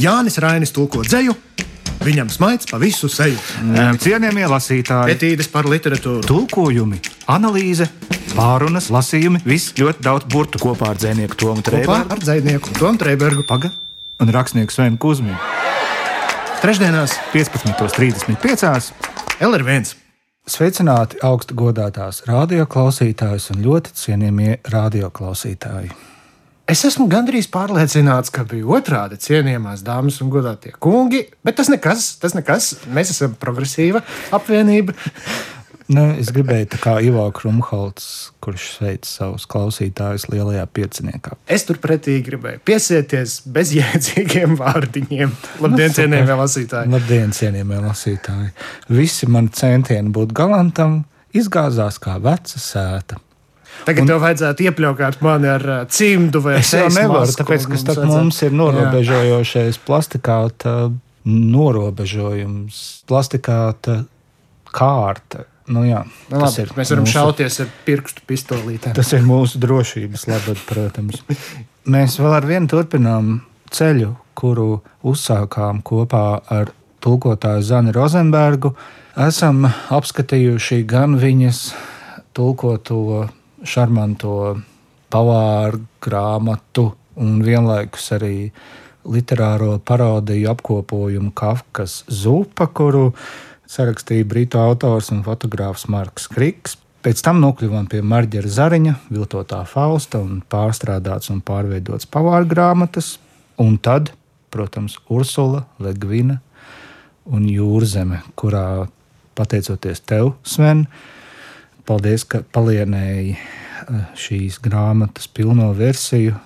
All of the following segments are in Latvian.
Jānis Rainis tulko dzēju, viņam smaids pa visu seju. Cienījamie lasītāji, Etīdes par literatūru. tulkojumi, analīze, pārunas, lasījumi, viss ļoti daudz burtu. Kopā ar dzinieku Tomu Kopā Trēbergu. ar dzinieku Tomu Trēbergu. Paga un rakstnieku Svenu Kusminu. Trešdienās 15.35. LR1. Sveicināti augstu godātās radioklausītājas un ļoti cienījamie radioklausītāji. Es esmu gandrīz pārliecināts, ka bija otrādi cienījamās dāmas un godātie kungi, bet tas nekas, tas nekas. Mēs esam progresīva apvienība. Nu, es gribēju tā kā Ivo Krumholts, kurš sveic savus klausītājus lielajā pieciniekā. Es turpretī gribēju piesieties bezjēdzīgiem vārdiņiem. Labdien, cienījamie lasītāji! Labdien, cienījamie lasītāji! Visi mani centieni būt galantam izgāzās kā veca sēta. Tagad tev vajadzētu iepļaukāt mani ar cimdu vai Es jau nevaru, masku, tāpēc, un ka starp mums ir norobežojošais plastikāta norobežojums, plastikāta kārta. Nu, jā, Nu, labi, mēs varam mūsu- šauties ar pirkstu pistolītēm. Tas ir mūsu drošības labad, protams. Mēs vēl ar vienu turpinām ceļu, kuru uzsākām kopā ar tulkotāju Zani Rozenbergu. Esam apskatījuši gan viņas tulkoto šarmanto pavāru grāmatu, un vienlaikus arī literāro parodiju apkopojumu Kafkas Zupa, kuru sarakstīja britu autors un fotogrāfs Marks Kriks. Pēc tam nokļuvām pie Marģera Zariņa, viltotā Fausta un pārstrādāts un pārveidots pavāra grāmatas, un tad, protams, Ursula, Legvina un Jūrzeme, kurā, pateicoties tev, Sven, paldies, ka palienēji eh, šīs grāmatas pilno versiju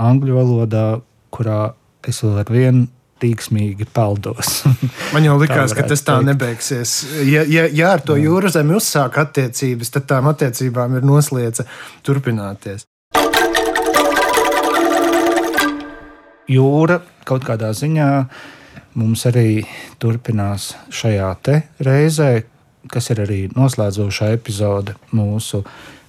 angļu valodā, kurā es vēl ar vienu tīksmīgi peldos. Man jau likās, ka tas tā teikt. nebeigsies. Ja, ja, ja ar to jūras zemi uzsāk attiecības, tad tām attiecībām ir noslēdza turpināties. jūra kaut kādā ziņā mums arī turpinās šajā reizē, kas ir arī noslēdzošā epizode mūsu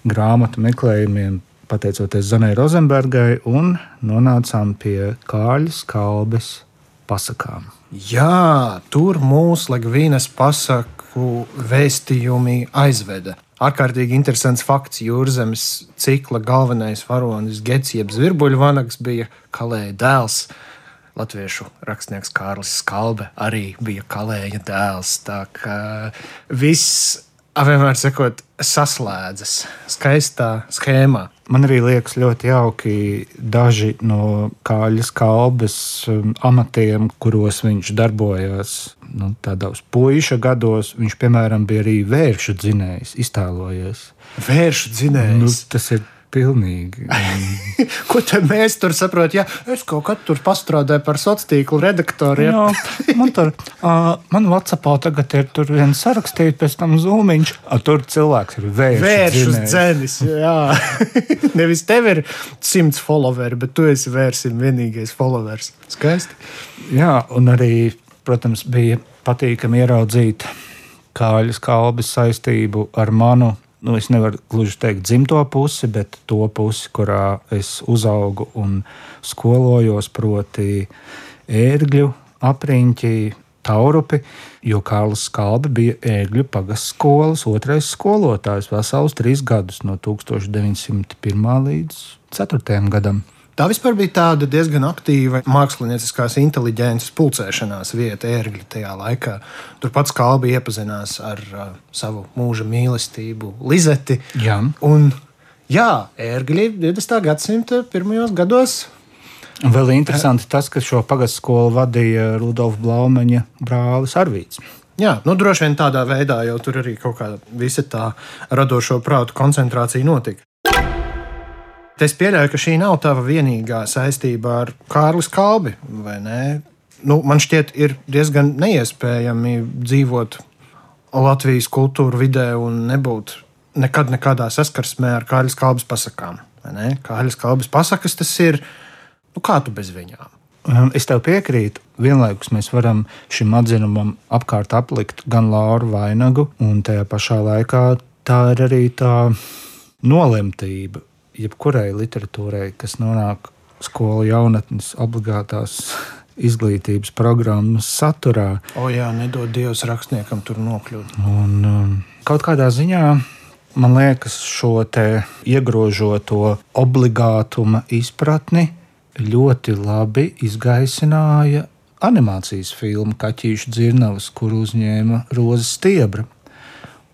grāmatu meklējumiem, pateicoties Zanai Rozenbergai, un nonācām pie Kāļas kalbes pasakām. Jā, tur mūsu Ligvīnas pasaku vēstījumi aizveda. Ārkārtīgi interesants fakts. Jūrzemes cikla galvenais varonis Gets, jeb zvirbuļvanags, bija Kalēja dēls. Latviešu rakstnieks Kārlis Skalbe arī bija Kalēja dēls. Tā kā viss, vienmēr sakot, saslēdzas skaistā schēmā. Man arī liekas ļoti jauki daži no kāļas kalbas um, amatiem, kuros viņš darbojās. Nu, tādos puiša gados viņš, piemēram, bija arī vēršu dzinējs, iztēlojies. Vēršu Nu, dzinējs. tas ir pilnīgi. Ko tad mēs tur saprotam? Ja es kaut kad tur pastrādāju par sociālo tīklu redaktoriem. Jā, man tur, uh, man Whatsappā tagad ir tur viens sarakstīt, pēc tam zūmiņš. A, tur cilvēks ir vēršu, Vēršus dzinējs. dzēnis. Jā, nevis tev ir simts followeri, bet tu esi vērsim vienīgais followers. Skaisti. Jā, un arī, protams, bija patīkami ieraudzīt kāļas kalbas saistību ar manu. Nu, es nevaru gluži teikt dzimto pusi, bet to pusi, kurā es uzaugu un skolojos, proti, ērgļu apriņķi, taurupi. Jo Kārlis Skalbe bija ērgļu pagasts skolas otrais skolotājs vesels trīs gadus, no 1901 līdz 4. gadam. Tā vispār bija tāda diezgan aktīva mākslinieckās inteliģences pulcēšanās vieta ērgļa tajā laikā. Tur pats Kalbi iepazinās ar uh, savu mūža mīlestību, Lizeti. Jā. Un, jā, ērgļi 20. gadsimta pirmajos gados Vēl interesanti tas, ka šo pagastu skolu vadīja Rudolf Blaumaņa brālis Arvīts. Jā, nu, droši vien tādā veidā jau tur arī kaut kāda visa tā radošo prātu koncentrācija notika. Es pieļauju, ka šī nav tava vienīgā saistība ar Kārlis Kalbi, vai ne? Nu, man šķiet, ir diezgan neiespējami dzīvot Latvijas kultūra vidē un nebūt nekad nekādā saskarsmē ar Kārlis Kalbas pasakām. Kārlis Kalbas pasakas tas ir, nu kā tu bez viņām? Um, Es tev piekrītu. Vienlaikus mēs varam šim atzinumam apkārt aplikt gan Lauru vainagu, un tajā pašā laikā tā ir arī tā nolemtība jebkurai literatūrai, kas nonāk skolu jaunatnes obligātās izglītības programmas saturā. O jā, nedod Dievs rakstniekam tur nokļūt. Un, um, kaut kādā ziņā man liekas, šo iegrožoto obligātuma izpratni ļoti labi izgaisināja animācijas filma Kaķīšu dzirnavas, kur uzņēma Roza Stiebra.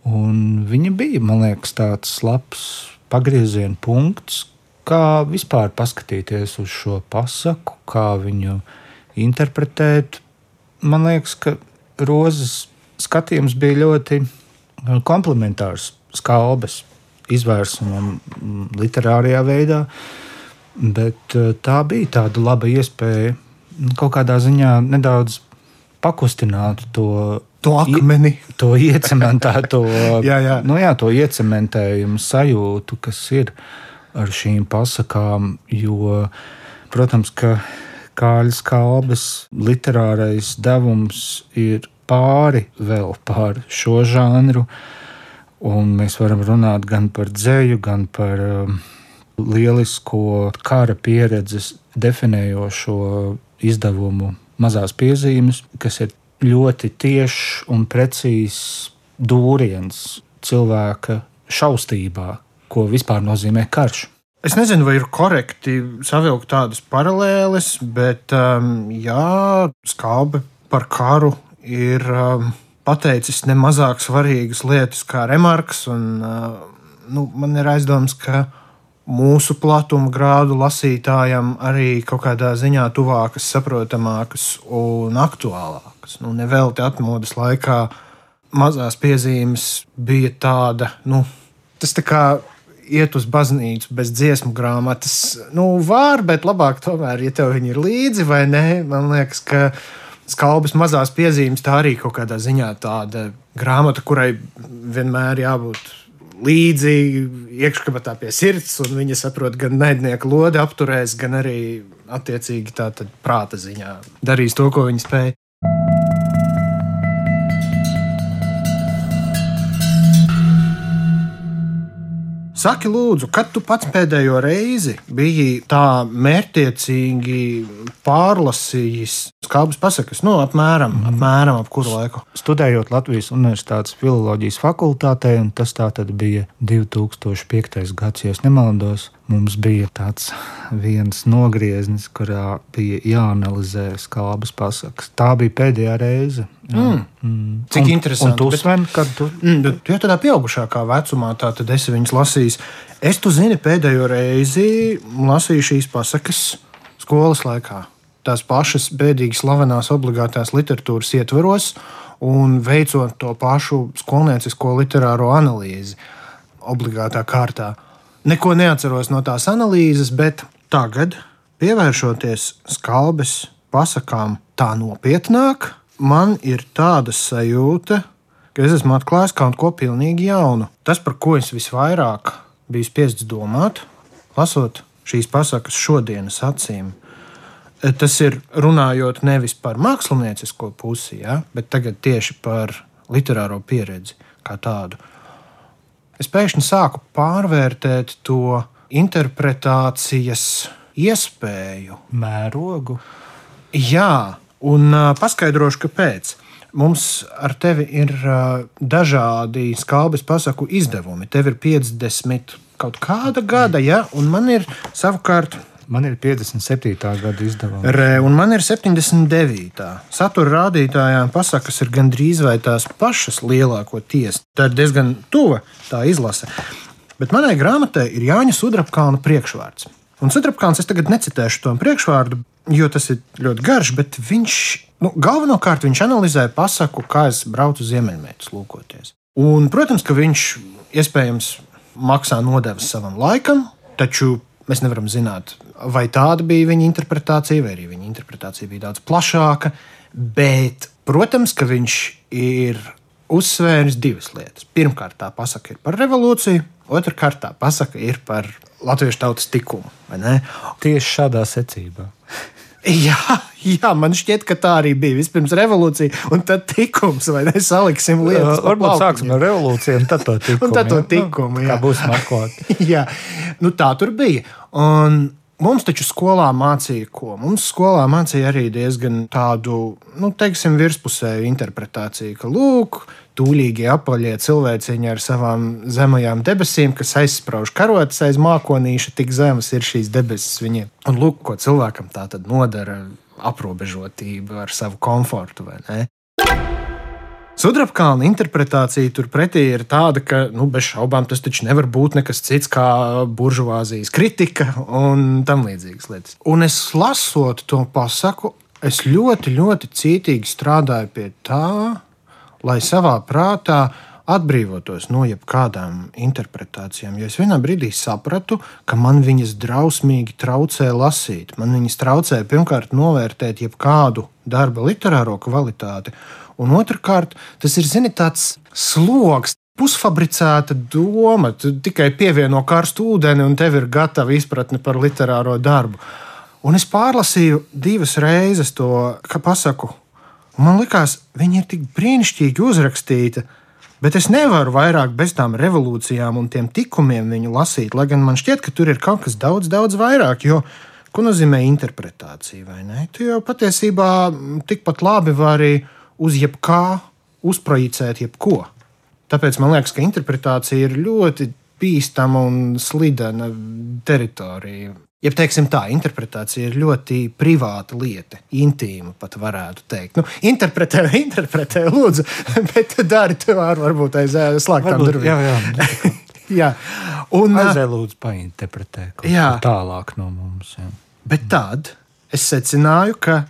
Un viņa bija, man liekas, tāds labs pagrieziena punkts, kā vispār paskatīties uz šo pasaku, kā viņu interpretēt. Man liekas, ka Rozes skatījums bija ļoti komplementārs skalbes izvērsumam, literārajā veidā. Bet eh, tā bija tāda laba iespēja nu, kaut kādā ziņā nedaudz pakustināt to. To akmeni. To iecementēto, jā, jā. Nu, jā, to iecementējumu sajūtu, kas ir ar šīm pasakām. Jo, protams, ka Kāļas kalbas literārais devums ir pāri vēl pār šo žanru. Un mēs varam runāt gan par dzēju, gan par um, lielisko kara pieredzes definējošo izdevumu mazās piezīmes, kas ir ļoti tiešs un precīzs dūriens cilvēka šaustībā, ko vispār nozīmē karš. Es nezinu, vai ir korekti savilkt tādas paralēles, bet um, jā, skābe par karu ir um, pateicis ne mazāk svarīgas lietas kā remarks. Un, uh, nu, man ir aizdoms, ka mūsu platuma grādu lasītājam arī kaut kādā ziņā tuvākas, saprotamākas un aktuālākas. Nu, Nevelti atmodas laikā mazās piezīmes bija tāda, nu, tas tā kā iet uz baznīcu bez dziesmu grāmatas. Nu, var, bet labāk tomēr, ja tev viņi ir līdzi vai nē, man liekas, ka skalbas mazās piezīmes, tā arī kaut kādā ziņā tāda grāmata, kurai vienmēr jābūt līdzi iekškabatā pie sirds, un viņa saprot, gan naidnieku lodi apturēs, gan arī attiecīgi tā prāta ziņā darīs to, ko viņa spēja. Saki, lūdzu, kad tu pats pēdējo reizi biji tā mērķiecīgi pārlasījis skābes pasakas? Nu, apmēram, mm. apmēram ap kuru laiku? Studējot Latvijas Universitātes filozofijas fakultātē, un tas tā tad bija 2005. gads, ja nemaldos. Mums bija tāds viens nogrieznis, kurā bija jāanalizē skābes pasakas. Tā bija pēdējā reize. Jā. Mm. Mm. Cik un, interesanti. Un tu, Sven, kad tu? Mm, bet, ja tādā pieaugušākā vecumā, tā, tad esi viņas lasījis. Es, tu zini, pēdējo reizi lasīju šīs pasakas skolas laikā. Tās pašas bēdīgi slavenās obligātās literatūras ietvaros un veicot to pašu skolniecisko literāro analīzi obligātā kārtā. Neko neatceros no tās analīzes, bet tagad, pievēršoties skalbes pasakām tā nopietnāk, man ir tāda sajūta, ka es esmu atklājis kaut ko pilnīgi jaunu. Tas, par ko es visvairāk biju spiests domāt, lasot šīs pasakas šodienas acīm, tas ir runājot nevis par māksliniecisko pusi, ja, bet tieši par literāro pieredzi kā tādu es pēkšņi sāku pārvērtēt to interpretācijas iespēju. Mērogu. Jā, un uh, paskaidrošu, kāpēc. Mums ar tevi ir uh, dažādi skābes pasaku izdevumi. Tev ir 50 kaut kāda gada, ja, un man ir savukārt Man ir 57. gada izdevums. Re, un man ir 79. Satura rādītājā pasakas ir gandrīz vai tās pašas lielākoties. Tā ir diezgan tuva tā izlase. Bet manai grāmatai ir Jāņa Sudrabkāna priekšvārds. Un Sudrabkāns es tagad necitēšu to priekšvārdu, jo tas ir ļoti garš, bet viņš nu, galvenokārt viņš analizē pasaku, kā es braucu ziemeļmētus lūkoties. Un, protams, ka viņš iespējams maksā nodevas savam laikam, taču Mēs nevaram zināt, vai tāda bija viņa interpretācija, vai arī viņa interpretācija bija daudz plašāka. Bet, protams, ka viņš ir uzsvēris divas lietas. Pirmkārt, tā pasaka ir par revolūciju, otrkārt, tā pasaka ir par latviešu tautas tikumu. Tieši šādā secībā. Jā, jā, man šķiet, ka tā arī bija. Vispirms revolūcija, un tad tikums, vai ne? Saliksim lietas. Varbūt sāksim ar revolūciju, un tad to tikumu. un tad to tikumu, jā. Nu, kā būs markot. jā, nu tā tur bija. Un Mums taču skolā mācīja, ko mums skolā mācīja arī diezgan tādu, nu, teiksim, virspusēju interpretāciju, ka, lūk, tūlīgie apaļie cilvēciņi ar savām zemajām debesīm, kas aizsprāž karotes aiz mākonīša, tik zemas ir šīs debesis viņiem. Un lūk, ko cilvēkam tā tad nodara aprobežotība ar savu komfortu? Sudrabkalna interpretācija turpretī ir tāda, ka nu, bez šaubām tas taču nevar būt nekas cits kā buržuāzijas kritika un tam līdzīgas lietas. Un es lasot to pasaku, es ļoti, ļoti cītīgi strādāju pie tā, lai savā prātā atbrīvotos no jebkādām interpretācijām. Jo es vienā brīdī sapratu, ka man viņas drausmīgi traucē lasīt. Man viņas traucē pirmkārt novērtēt jebkādu darba literāro kvalitāti Un otrkārt, tas ir zini, tāds sloks, pusfabricēta doma. Tu tikai pievieno karstu ūdeni, un tev ir gatava izpratne par literāro darbu. Un es pārlasīju divas reizes to pasaku. Man liekas, viņa ir tik brīnišķīgi uzrakstīta, bet es nevaru vairāk bez tām revolūcijām un tiem tikumiem viņu lasīt. Lai gan man šķiet, ka tur ir kaut kas daudz, daudz vairāk. Jo, ko nozīmē interpretācija? Tu jau patiesībā tikpat labi vari uz jebkā uzprojicēt jebko. Tāpēc man liekas, ka interpretācija ir ļoti bīstama un slidena teritorija. Ja teiksim tā, interpretācija ir ļoti privāta lieta, intīma pat varētu teikt. Nu, interpretē, interpretē, lūdzu, bet dari to ar varbūt aiz slēgtām durvīm. Jā, jā. jā. Un aizē lūdzu painterpretē kaut ko tālāk no mums. Jā. Bet tad es secināju, ka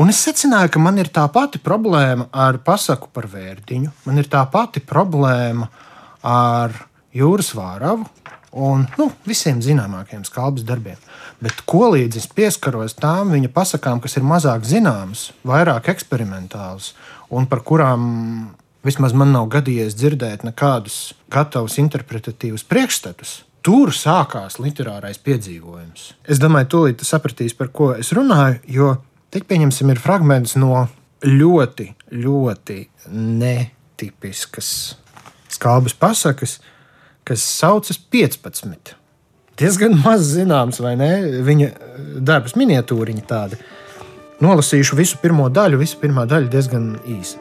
Un es secināju, ka man ir tā pati problēma ar pasaku par vērtiņu, man ir tā pati problēma ar jūras vāravu un nu, visiem zināmākajiem skalbas darbiem. Bet ko līdz es pieskaros tām viņa pasakām, kas ir mazāk zināmas, vairāk eksperimentālas un par kurām vismaz man nav gadījies dzirdēt nekādus gatavus interpretatīvus priekšstatus. Tur sākās literārais piedzīvojums. Es domāju, tūlīt sapratīsi, par ko es runāju, jo Tik pieņemsim, ir fragments no ļoti, ļoti netipiskas skābes pasakas, kas saucas 15. Diezgan maz zināms, vai ne? Viņa darbs miniatūriņa tāda. Nolasīšu visu pirmo daļu, visu pirmā daļa diezgan īsa.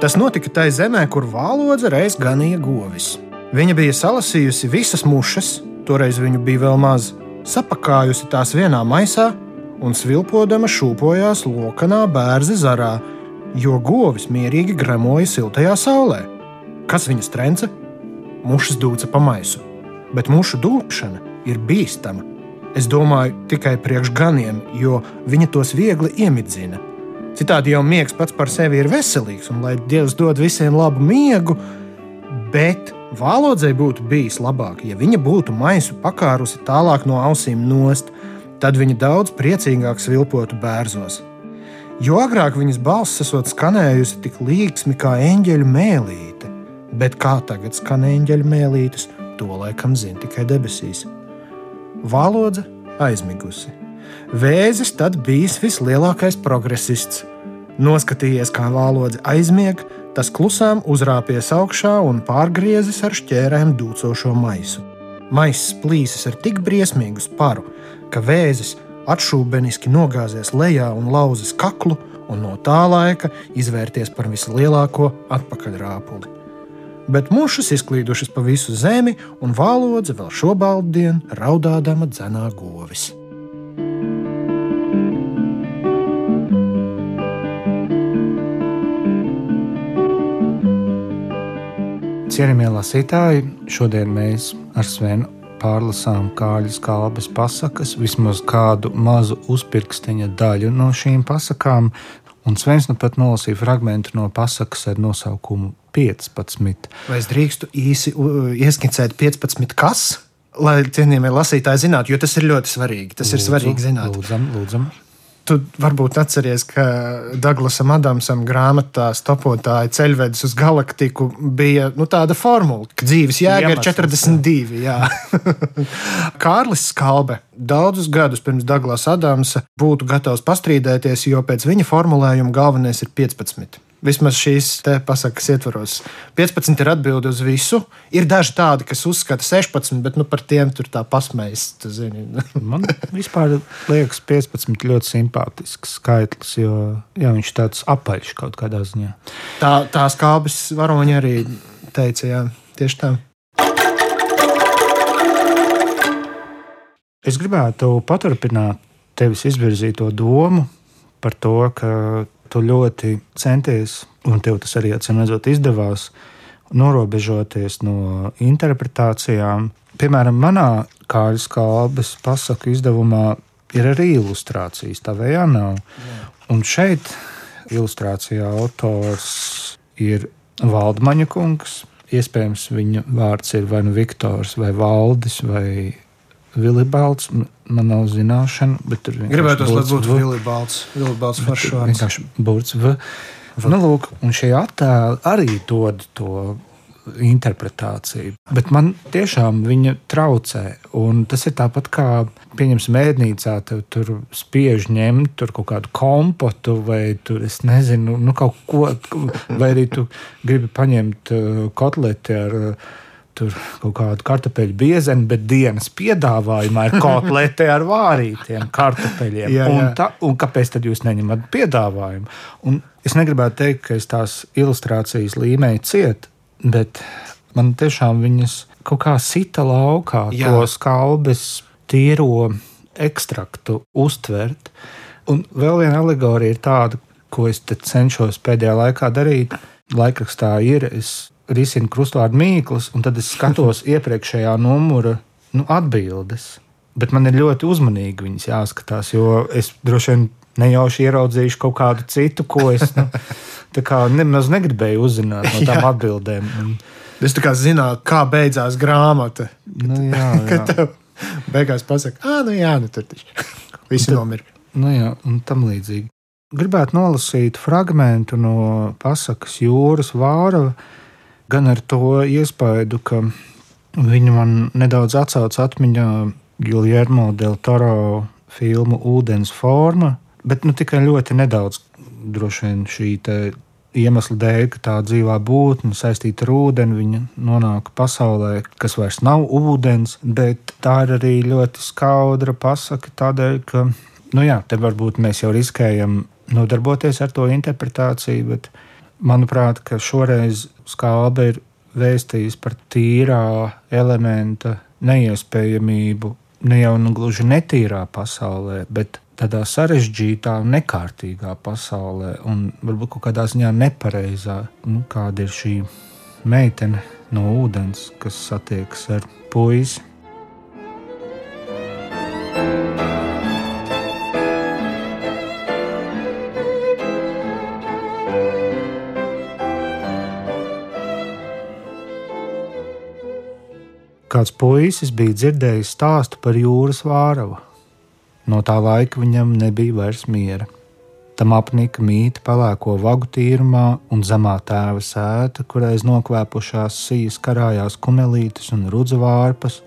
Tas notika tajā zemē, kur vālodze reiz ganīja govis. Viņa bija salasījusi visas mušas, toreiz viņu bija vēl maz, sapakājusi tās vienā maisā un svilpodama šūpojās lokanā bērza zarā, jo govis mierīgi gremoja siltajā saulē. Kas viņas trence? Mušas dūca pa maisu, bet mušu dūkšana ir bīstama. Es domāju, tikai priekš ganiem, jo viņa tos viegli iemidzina Citādi jau miegs pats par sevi ir veselīgs, un lai Dievs dod visiem labu miegu, bet valodzei būtu bijis labāk, ja viņa būtu maisu pakārusi tālāk no ausīm nost, tad viņa daudz priecīgāk svilpotu bērzos. Jo agrāk viņas balss esot skanējusi tik līksmi kā eņģeļu mēlīte, bet kā tagad skan eņģeļu mēlītes, to laikam zina tikai debesīs. Valodze aizmigusi. Vēzis tad bijis vislielākais progresists. Noskatījies, kā vālodze aizmieg, tas klusām uzrāpies augšā un pārgriezis ar šķērēm dūcošo maisu. Maiss plīsis ar tik briesmīgu sparu, ka vēzis atšūbeniski nogāzies lejā un lauzis kaklu, un no tā laika izvērties par vislielāko atpakaļrāpuli. Bet mušas izklīdušas pa visu zemi, un vālodze vēl šobrīd raudādama dzenā govis. Cienījamie lasītāji, šodien mēs ar Svenu pārlasām kāļas kalbas pasakas, vismaz kādu mazu uzpirksteņa daļu no šīm pasakām, un Svens nu pat nolasīja fragment no pasakas ar nosaukumu 15. Vai es drīkstu īsi ieskicēt 15 kas? Lai cienījamie lasītāji zinātu, jo tas ir ļoti svarīgi. Tas lūdzam, ir svarīgi zināt. Lūdzam, lūdzam. Tu varbūt atceries, ka Daglasam Adamsam grāmatā stopotāja ceļvedis uz galaktiku bija nu, tāda formula, ka dzīves jēga ir 42. Jā. Kārlis Skalbe daudzus gadus pirms Daglas Adamsa būtu gatavs pastrīdēties, jo pēc viņa formulējuma galvenais ir 15. Vismaz šīs pasakas ietvaros. 15 ir atbilde uz visu. Ir daži tādi, kas uzskata 16, bet nu, par tiem tur tā pasmējas. Man vispār liekas 15 ļoti simpātisks skaitlis, jo jā, viņš tāds apaļš kaut kādā ziņā. Tā, tā skābes varoņi arī teica, jā, tieši tā. Es gribētu paturpināt tevis izvirzīto domu par to, ka tu ļoti centies, un tev tas arī acīm redzot izdevās, norobežoties no interpretācijām. Piemēram, manā Kāļas kalbas pasaku izdevumā ir arī ilustrācijas, tā vējā nav. Jā. Un šeit ilustrācijā autors ir Valdmaņa kungs. Iespējams, viņa vārds ir vai nu Viktors, vai Valdis, vai Vilibalds. Man nav zināšana, bet tur vienkārši gribētu, lai būtu Vilibalds. Vilibalds foršs vārds. Vienkārši burts V. Nu, lūk, un šie attēli arī dod to interpretāciju. Bet man tiešām viņa traucē. Un tas ir tāpat kā, pieņemsim, mēdnīcā, tev tur spiež ņemt tur kaut kādu kompotu vai tur, es nezinu, nu, kaut ko, vai arī tu gribi paņemt uh, kotleti ar tur kaut kādu kartupeļu biezeni, bet dienas piedāvājumā ir kotlete ar vārītiem kartupeļiem. jā, jā. Un, ta, un kāpēc tad jūs neņemat piedāvājumu? Un es negribētu teikt, ka es tās ilustrācijas līmeņi ciet, bet man tiešām viņas kaut kā sita laukā, jā. to skalbes tīro ekstraktu uztvert. Un vēl viena alegorija ir tāda, ko es cenšos pēdējā laikā darīt. Laikrakstā ir, es risina krustvārdu mīklas, un tad es skatos iepriekšējā numura nu, atbildes. Bet man ir ļoti uzmanīgi viņas jāskatās, jo es droši vien nejauši ieraudzīšu kaut kādu citu, ko es nu, nemaz negribēju uzzināt no tām jā. atbildēm. Un, es tā kā zinātu, kā beidzās grāmata. Nu, jā, jā. Kad beigās pasakā, ah, nu jā, nu tur taču visi nomira. Nu jā, un tam līdzīgi. Gribētu nolasīt fragment no pasakas Jūras Vārava gan ar to iespaidu, ka viņa man nedaudz atsauca atmiņā Giljermo del Toro filmu Ūdens forma, bet nu, tikai ļoti nedaudz droši vien šī iemesla dēļ, ka tā dzīvā būtne saistīta ar ūdeni, viņa nonāk pasaulē, kas vairs nav ūdens, bet tā ir arī ļoti skaudra pasaka tādēļ, ka, nu jā, te varbūt mēs jau riskējam nodarboties ar to interpretāciju, bet manuprāt, ka šoreiz skābe ir vēstījis par tīrā elementa neiespējamību ne jau nu gluži netīrā pasaulē, bet tādā sarežģītā, nekārtīgā pasaulē, un varbūt kaut kādā ziņā nepareizā, nu, kāda ir šī meitene no ūdens, kas satiekas ar puisi. Kāds puisis bija dzirdējis stāstu par jūras vāravu. No tā laika viņam nebija vairs miera. Tam apnika mīta pelēko vagu tīrumā un zemā tēva sēta, kur aiz nokvēpušās sijas karājās kumelītes un rudzu vārpas,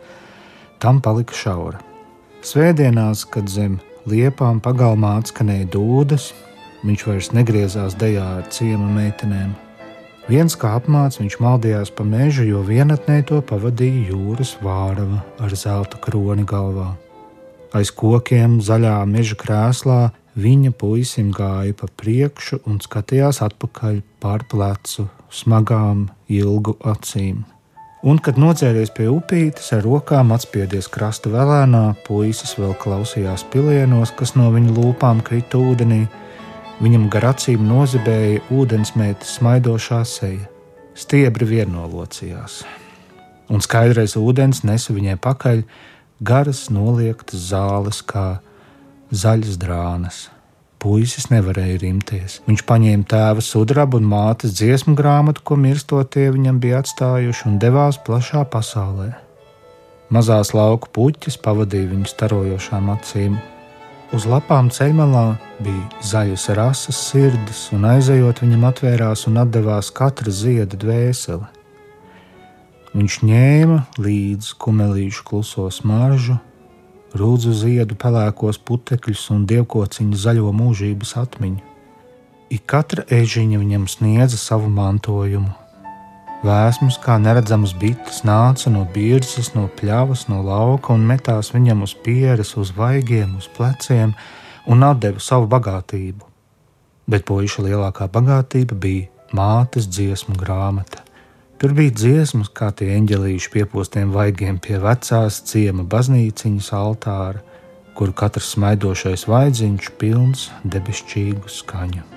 tam palika šaura. Svētdienās, kad zem liepām pagalmā atskanēja dūdas, viņš vairs negriezās dejā ar ciemu meitenēm. Viens kā apmāts viņš maldījās pa mežu, jo vienatnē to pavadīja jūras vārava ar zelta kroni galvā. Aiz kokiem zaļā meža krēslā viņa puisim gāja pa priekšu un skatījās atpakaļ pār plecu smagām, ilgu acīm. Un, kad nocēries pie upītes, ar rokām atspiedies krasta vēlēnā, puisis vēl klausījās pilienos, kas no viņa lūpām krita ūdenī, Viņam gar acīm nozibēja ūdensmētas smaidošā seja. Stiebri vienolocījās, un skaidrais ūdens nesa viņai pakaļ garas noliektas zāles, kā zaļas drānas. Puisis nevarēja rimties. Viņš paņēma tēva sudrabu un mātes dziesmu grāmatu, ko mirstotie viņam bija atstājuši, un devās plašā pasaulē. Mazās lauku puķis pavadīja viņu starojošām acīm, uz lapām ceļmalā bija zaļas rases sirdis, un aizejot viņam atvērās un atdevās katra zieda dvēsele. Viņš ņēma līdzi kumelīšu kluso smaržu, rūdzu ziedu pelēkos putekļus un dievkociņu zaļo mūžības atmiņu. Ik katra ežiņa viņam sniedza savu mantojumu. Vēsmas, kā neredzamas bites, nāca no birzas, no pļavas, no lauka un metās viņam uz pieres, uz vaigiem, uz pleciem un atdeva savu bagātību. Bet puiša lielākā bagātība bija mātes dziesmu grāmata. Tur bija dziesmas, kā tie eņģelīši piepostiem vaigiem pie vecās ciema baznīciņas altāra, kur katrs smaidošais vaidziņš pilns debesšķīgu skaņu.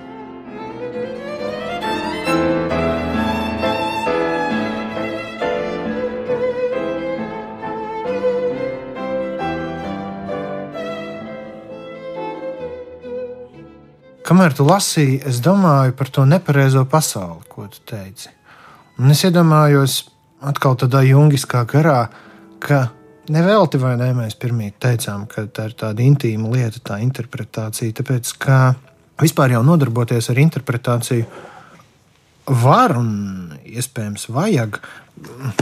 Kamēr tu lasīji, es domāju par to nepareizo pasauli, ko tu teici. Un es iedomājos atkal tādā jungiskā garā, ka nevelti vai ne mēs pirmie teicām, ka tā ir tāda intīma lieta, tā interpretācija. Tāpēc, ka vispār jau nodarboties ar interpretāciju var un iespējams vajag,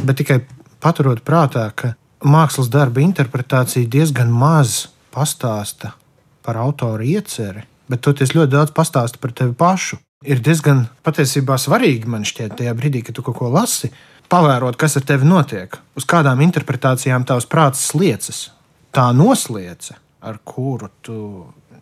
bet tikai paturot prātā, ka mākslas darba interpretācija diezgan maz pastāsta par autora ieceri bet toties ļoti daudz pastāsta par tevi pašu. Ir diezgan patiesībā svarīgi man šķiet, tajā brīdī, kad tu kaut ko lasi, pavērot, kas ar tevi notiek, uz kādām interpretācijām tavs prāts sliecas. Tā nosliece, ar kuru tu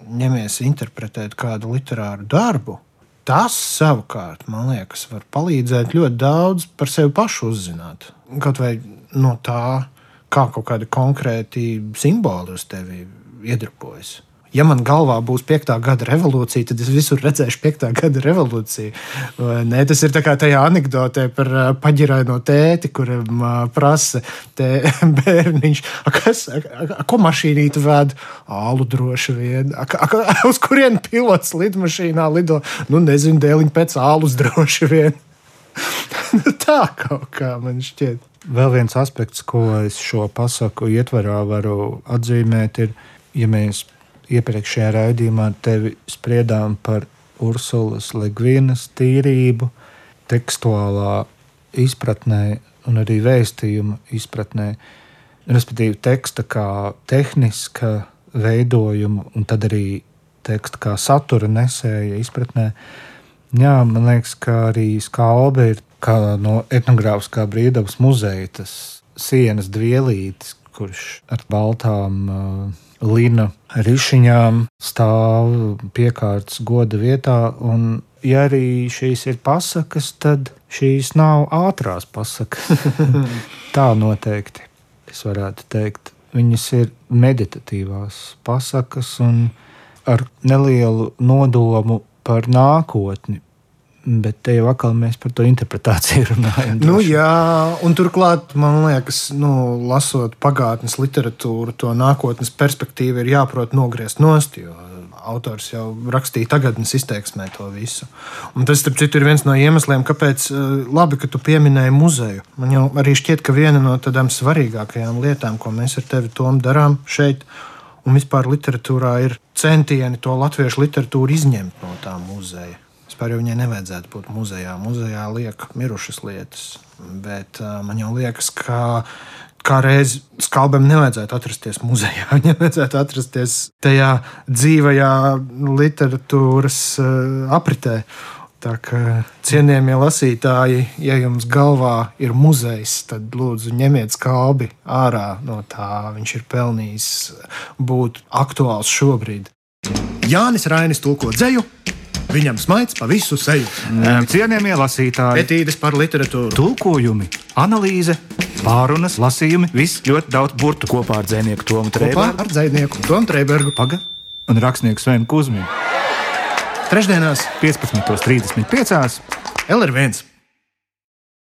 ņemies interpretēt kādu literāru darbu, tas savukārt, man liekas, var palīdzēt ļoti daudz par sevi pašu uzzināt. Kaut vai no tā, kā kaut kādi konkrēti simboli uz tevi iedarbojas ja man galvā būs piektā gada revolūcija, tad es visur redzēšu piektā gada revolūciju. Nē, tas ir kā tajā anekdotē par paģiraino tēti, kuram prasa tē, bērniņš, a, kas, a, a, ko mašīnīti ved? Ālu droši vien. A, a, uz kurien pilots lidmašīnā lido? Nu, nezinu, dēliņ pēc ālus droši vien. Tā kaut kā man šķiet. Vēl viens aspekts, ko es šo pasaku ietvarā varu atzīmēt, ir, ja mēs iepriekšējā raidījumā tevi spriedām par Ursulas Ligvīnas tīrību, tekstuālā izpratnē un arī vēstījuma izpratnē, respektīvi teksta kā tehniska veidojuma un tad arī teksta kā satura nesēja izpratnē. Jā, man liekas, ka arī skalbe ir kā no etnogrāfiskā brīvdabas muzeja tas sienas dvielītis, kurš ar baltām uh, Lina rišiņām stāv piekārtas goda vietā. Un, ja arī šīs ir pasakas, tad šīs nav ātrās pasakas. Tā noteikti es varētu teikt. Viņas ir meditatīvās pasakas un ar nelielu nodomu par nākotni, Bet te jau atkal mēs par to interpretāciju runājam. Nu, jā, un turklāt, man liekas, nu, lasot pagātnes literatūru, to nākotnes perspektīvu ir jāprot nogriezt nost. Autors jau rakstīja tagadnes izteiksmē to visu. Un tas, starp citu, ir viens no iemesliem, kāpēc eh, labi, ka tu pieminēji muzeju. Man jau arī šķiet, ka viena no tādām svarīgākajām lietām, ko mēs ar tevi Tom darām šeit, un vispār literatūrā, ir centieni to latviešu literatūru izņemt no tā muzeja. Vispār jau viņai nevajadzētu būt muzejā. Muzejā liek mirušas lietas. Bet uh, man jau liekas, ka kā reiz skalbam nevajadzētu atrasties muzejā. Viņam vajadzētu atrasties tajā dzīvajā literatūras apritē. Tā kā cienījamie lasītāji, ja jums galvā ir muzejs, tad lūdzu ņemiet skalbi ārā no tā. Viņš ir pelnījis būt aktuāls šobrīd. Jānis Rainis tulko dzēju Viņam smaids pa visu seju. Cienījamie lasītāji, etīdes par literatūru, tulkojumi, analīze, pārunas, lasījumi, viss ļoti daudz burtu kopā ar dzinieku Tomu Trēbergu. Ar dzinieku Tomu Trēbergu. Paga un rakstnieku Svenu Kusminu. Trešdienās, 15.35. LR1.